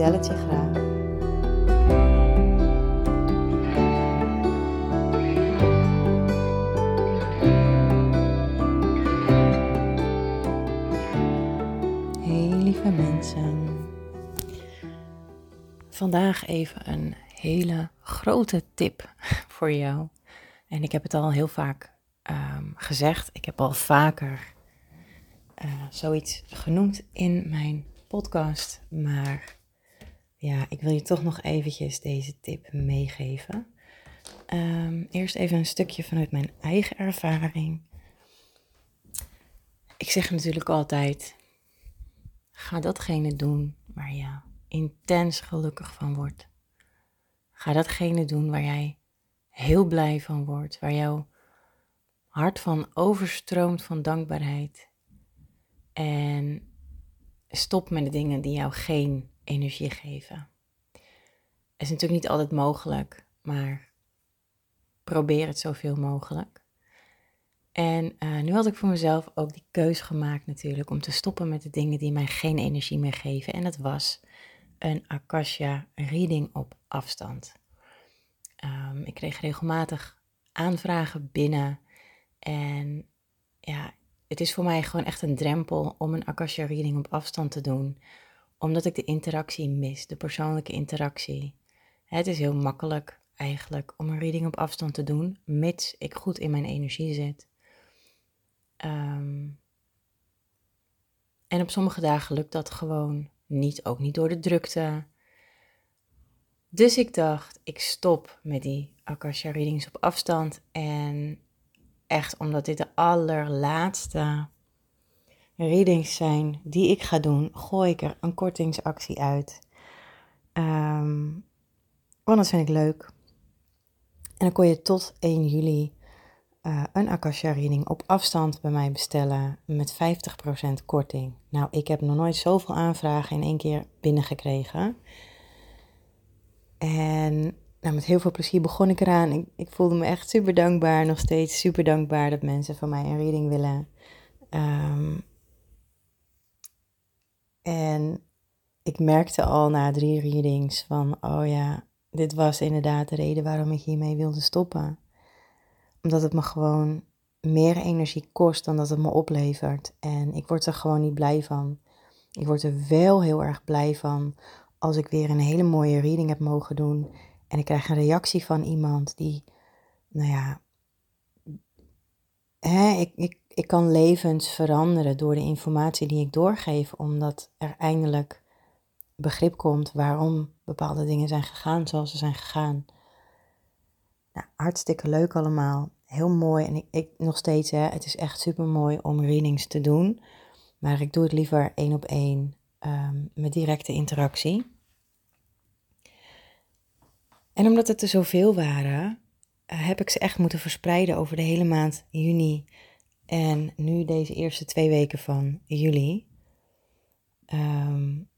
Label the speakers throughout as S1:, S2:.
S1: vertel het je graag. Mensen. Vandaag even een hele grote tip voor jou. En ik heb het al heel vaak ehm, gezegd. Ik heb al vaker uh, zoiets genoemd in mijn podcast. Maar ja, ik wil je toch nog eventjes deze tip meegeven. Um, eerst even een stukje vanuit mijn eigen ervaring. Ik zeg natuurlijk altijd: ga datgene doen waar je intens gelukkig van wordt. Ga datgene doen waar jij heel blij van wordt, waar jouw hart van overstroomt van dankbaarheid. En stop met de dingen die jou geen energie geven. Het is natuurlijk niet altijd mogelijk, maar probeer het zoveel mogelijk. En uh, nu had ik voor mezelf ook die keus gemaakt natuurlijk om te stoppen met de dingen die mij geen energie meer geven. En dat was een Akasha reading op afstand. Um, ik kreeg regelmatig aanvragen binnen en ja, het is voor mij gewoon echt een drempel om een Akasha reading op afstand te doen, omdat ik de interactie mis, de persoonlijke interactie. Het is heel makkelijk eigenlijk om een reading op afstand te doen, mits ik goed in mijn energie zit. Um, en op sommige dagen lukt dat gewoon niet, ook niet door de drukte. Dus ik dacht, ik stop met die Akasha readings op afstand. En echt omdat dit de allerlaatste readings zijn die ik ga doen, gooi ik er een kortingsactie uit. Um, want dat vind ik leuk. En dan kon je tot 1 juli uh, een Akasha reading op afstand bij mij bestellen met 50% korting. Nou, ik heb nog nooit zoveel aanvragen in één keer binnengekregen. En nou, met heel veel plezier begon ik eraan. Ik, ik, voelde me echt super dankbaar, nog steeds super dankbaar dat mensen van mij een reading willen. Um, en ik merkte al na drie readings van, oh ja, dit was inderdaad de reden waarom ik hiermee wilde stoppen omdat het me gewoon meer energie kost dan dat het me oplevert. En ik word er gewoon niet blij van. Ik word er wel heel erg blij van als ik weer een hele mooie reading heb mogen doen. En ik krijg een reactie van iemand die, nou ja, hè, ik, ik, ik kan levens veranderen door de informatie die ik doorgeef. Omdat er eindelijk begrip komt waarom bepaalde dingen zijn gegaan zoals ze zijn gegaan. Nou, hartstikke leuk allemaal. Heel mooi. En ik, ik nog steeds, hè, het is echt super mooi om readings te doen. Maar ik doe het liever één op één um, met directe interactie. En omdat het er zoveel waren, uh, heb ik ze echt moeten verspreiden over de hele maand juni. En nu deze eerste twee weken van juli. Um,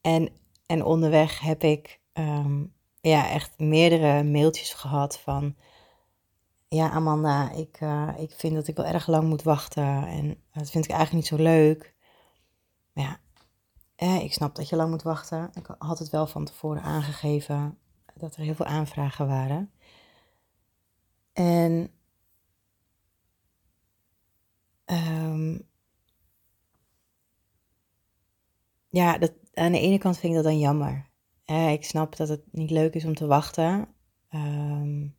S1: en, en onderweg heb ik um, ja, echt meerdere mailtjes gehad van... Ja, Amanda, ik, uh, ik vind dat ik wel erg lang moet wachten en dat vind ik eigenlijk niet zo leuk. Ja, eh, ik snap dat je lang moet wachten. Ik had het wel van tevoren aangegeven dat er heel veel aanvragen waren. En um, ja, dat, aan de ene kant vind ik dat dan jammer ik snap dat het niet leuk is om te wachten. Um,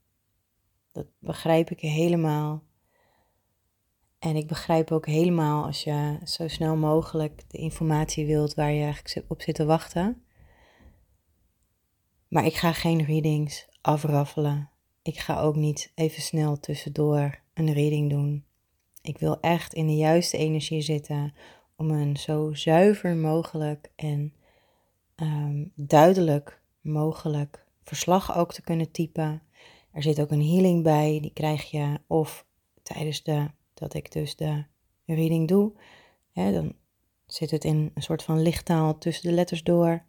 S1: dat begrijp ik helemaal. En ik begrijp ook helemaal als je zo snel mogelijk de informatie wilt waar je eigenlijk op zit te wachten. Maar ik ga geen readings afraffelen. Ik ga ook niet even snel tussendoor een reading doen. Ik wil echt in de juiste energie zitten om een zo zuiver mogelijk en ehm, duidelijk mogelijk verslag ook te kunnen typen. Er zit ook een healing bij, die krijg je of tijdens de, dat ik dus de reading doe. Dan zit het in een soort van lichttaal tussen de letters door.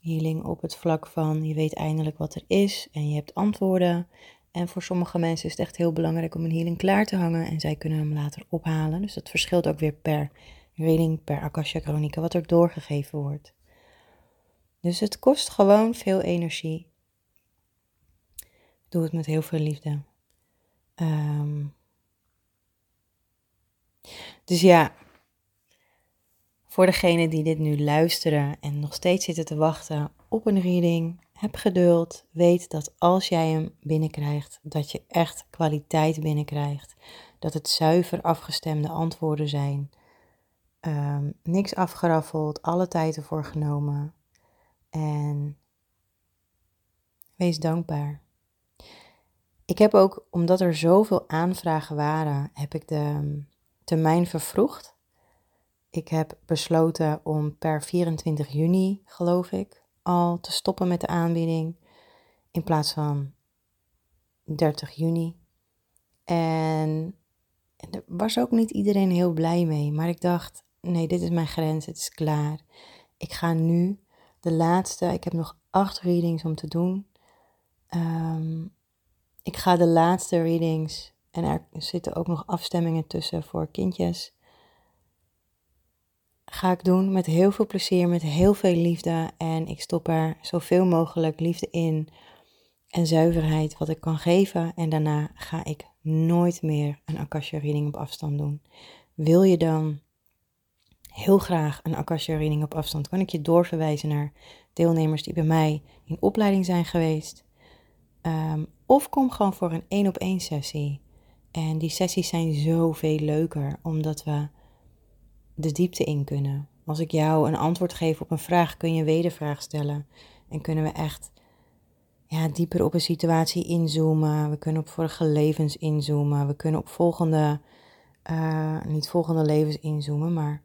S1: Healing op het vlak van je weet eindelijk wat er is en je hebt antwoorden. En voor sommige mensen is het echt heel belangrijk om een healing klaar te hangen en zij kunnen hem later ophalen. Dus dat verschilt ook weer per reading, per Akasha Chronica, wat er doorgegeven wordt. Dus het kost gewoon veel energie. Doe het met heel veel liefde. Ehm, dus ja, voor degenen die dit nu luisteren en nog steeds zitten te wachten op een reading, heb geduld. Weet dat als jij hem binnenkrijgt, dat je echt kwaliteit binnenkrijgt. Dat het zuiver afgestemde antwoorden zijn. Ehm, niks afgeraffeld, alle tijd ervoor genomen. En wees dankbaar. Ik heb ook, omdat er zoveel aanvragen waren, heb ik de termijn vervroegd. Ik heb besloten om per 24 juni, geloof ik, al te stoppen met de aanbieding. In plaats van 30 juni. En er was ook niet iedereen heel blij mee. Maar ik dacht, nee, dit is mijn grens, het is klaar. Ik ga nu de laatste, ik heb nog acht readings om te doen. Ehm, ik ga de laatste readings, en er zitten ook nog afstemmingen tussen voor kindjes. Ga ik doen met heel veel plezier, met heel veel liefde. En ik stop er zoveel mogelijk liefde in en zuiverheid wat ik kan geven. En daarna ga ik nooit meer een Akasha reading op afstand doen. Wil je dan heel graag een Akasha reading op afstand, kan ik je doorverwijzen naar deelnemers die bij mij in opleiding zijn geweest. Ehm, of kom gewoon voor een één op één sessie. En die sessies zijn zoveel leuker, omdat we de diepte in kunnen. Als ik jou een antwoord geef op een vraag, kun je een wedervraag stellen. En kunnen we echt ja, dieper op een situatie inzoomen. We kunnen op vorige levens inzoomen. We kunnen op volgende, uh, niet volgende levens inzoomen, maar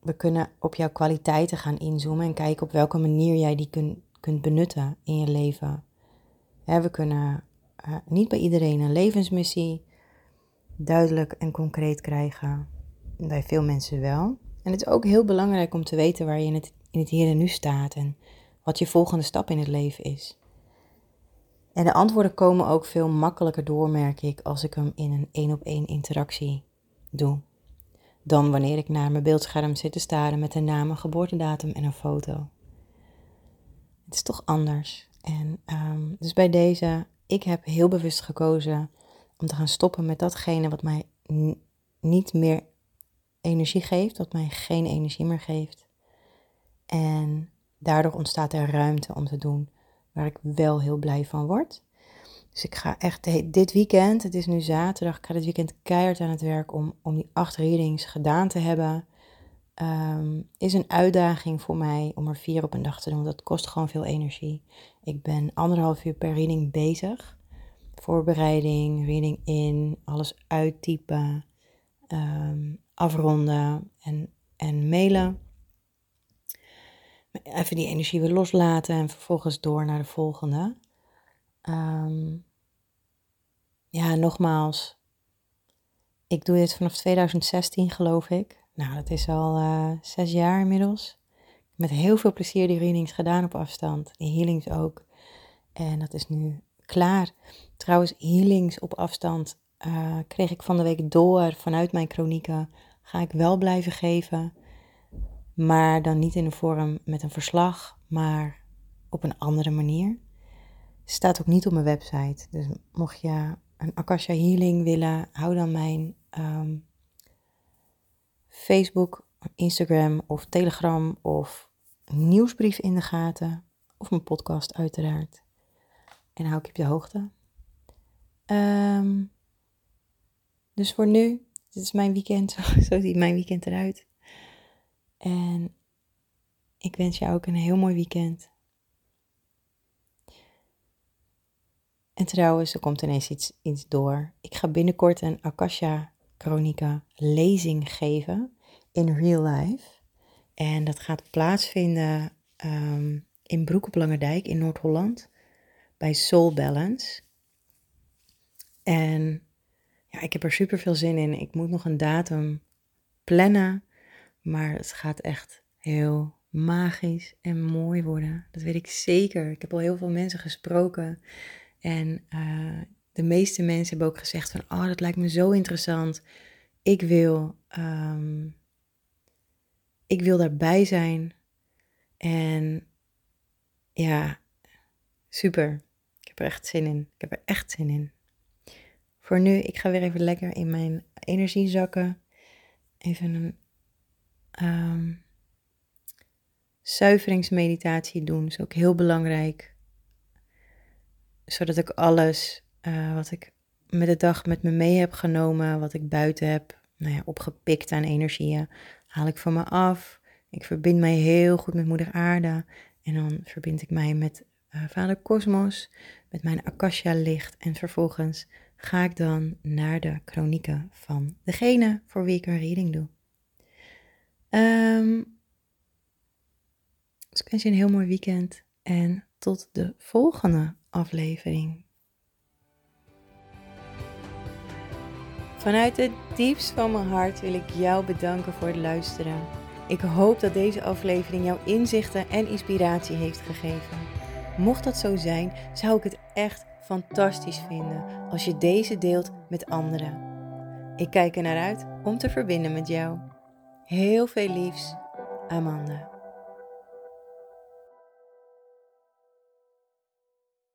S1: we kunnen op jouw kwaliteiten gaan inzoomen en kijken op welke manier jij die kun, kunt benutten in je leven. we kunnen uh, niet bij iedereen een levensmissie duidelijk en concreet krijgen. Bij veel mensen wel. En het is ook heel belangrijk om te weten waar je in het, in het hier en nu staat en wat je volgende stap in het leven is. En de antwoorden komen ook veel makkelijker door, merk ik, als ik hem in een één op één interactie doe dan wanneer ik naar mijn beeldscherm zit te staren met een naam, een geboortedatum en een foto. Het is toch anders. En um, dus bij deze, ik heb heel bewust gekozen om te gaan stoppen met datgene wat mij niet meer energie geeft, wat mij geen energie meer geeft. En daardoor ontstaat er ruimte om te doen waar ik wel heel blij van word. Dus ik ga echt dit weekend, het is nu zaterdag, ik ga dit weekend keihard aan het werk om, om die acht readings gedaan te hebben. Um, is een uitdaging voor mij om er vier op een dag te doen. Dat kost gewoon veel energie. Ik ben anderhalf uur per reading bezig. Voorbereiding, reading in, alles uittypen, um, afronden en, en mailen. Even die energie weer loslaten en vervolgens door naar de volgende. Um, ja, nogmaals. Ik doe dit vanaf 2016, geloof ik. Nou, dat is al uh, zes jaar inmiddels. Met heel veel plezier die readings gedaan op afstand. Die healings ook. En dat is nu klaar. Trouwens, healings op afstand uh, kreeg ik van de week door vanuit mijn chronieken. Ga ik wel blijven geven. Maar dan niet in de vorm met een verslag, maar op een andere manier staat ook niet op mijn website. Dus mocht je een Akasha Healing willen, hou dan mijn ehm, Facebook, Instagram of Telegram of nieuwsbrief in de gaten. Of mijn podcast uiteraard. En hou ik je op de hoogte. Um, dus voor nu, dit is mijn weekend. Zo ziet mijn weekend eruit. En ik wens jou ook een heel mooi weekend. En trouwens, er komt ineens iets, iets door. Ik ga binnenkort een Akasha Chronica lezing geven in real life. En dat gaat plaatsvinden ehm, in Broek op in Noord-Holland bij Soul Balance. En ja, ik heb er super veel zin in. Ik moet nog een datum plannen, maar het gaat echt heel magisch en mooi worden. Dat weet ik zeker. Ik heb al heel veel mensen gesproken en uh, de meeste mensen hebben ook gezegd van, oh, dat lijkt me zo interessant. Ik wil, um, ik wil daarbij zijn. En ja, super. Ik heb er echt zin in. Ik heb er echt zin in. Voor nu, ik ga weer even lekker in mijn energie zakken. Even een um, zuiveringsmeditatie doen. Dat is ook heel belangrijk. Zodat ik alles uh, wat ik met de dag met me mee heb genomen, wat ik buiten heb nou ja, opgepikt aan energieën, haal ik van me af. Ik verbind mij heel goed met Moeder Aarde. En dan verbind ik mij met uh, Vader Kosmos, met mijn Akasha-licht. En vervolgens ga ik dan naar de chronieken van degene voor wie ik een reading doe. Um, dus ik wens je een heel mooi weekend en tot de volgende aflevering. Vanuit het diepst van mijn hart wil ik jou bedanken voor het luisteren. Ik hoop dat deze aflevering jouw inzichten en inspiratie heeft gegeven. Mocht dat zo zijn, zou ik het echt fantastisch vinden als je deze deelt met anderen. Ik kijk er naar uit om te verbinden met jou. Heel veel liefs, Amanda.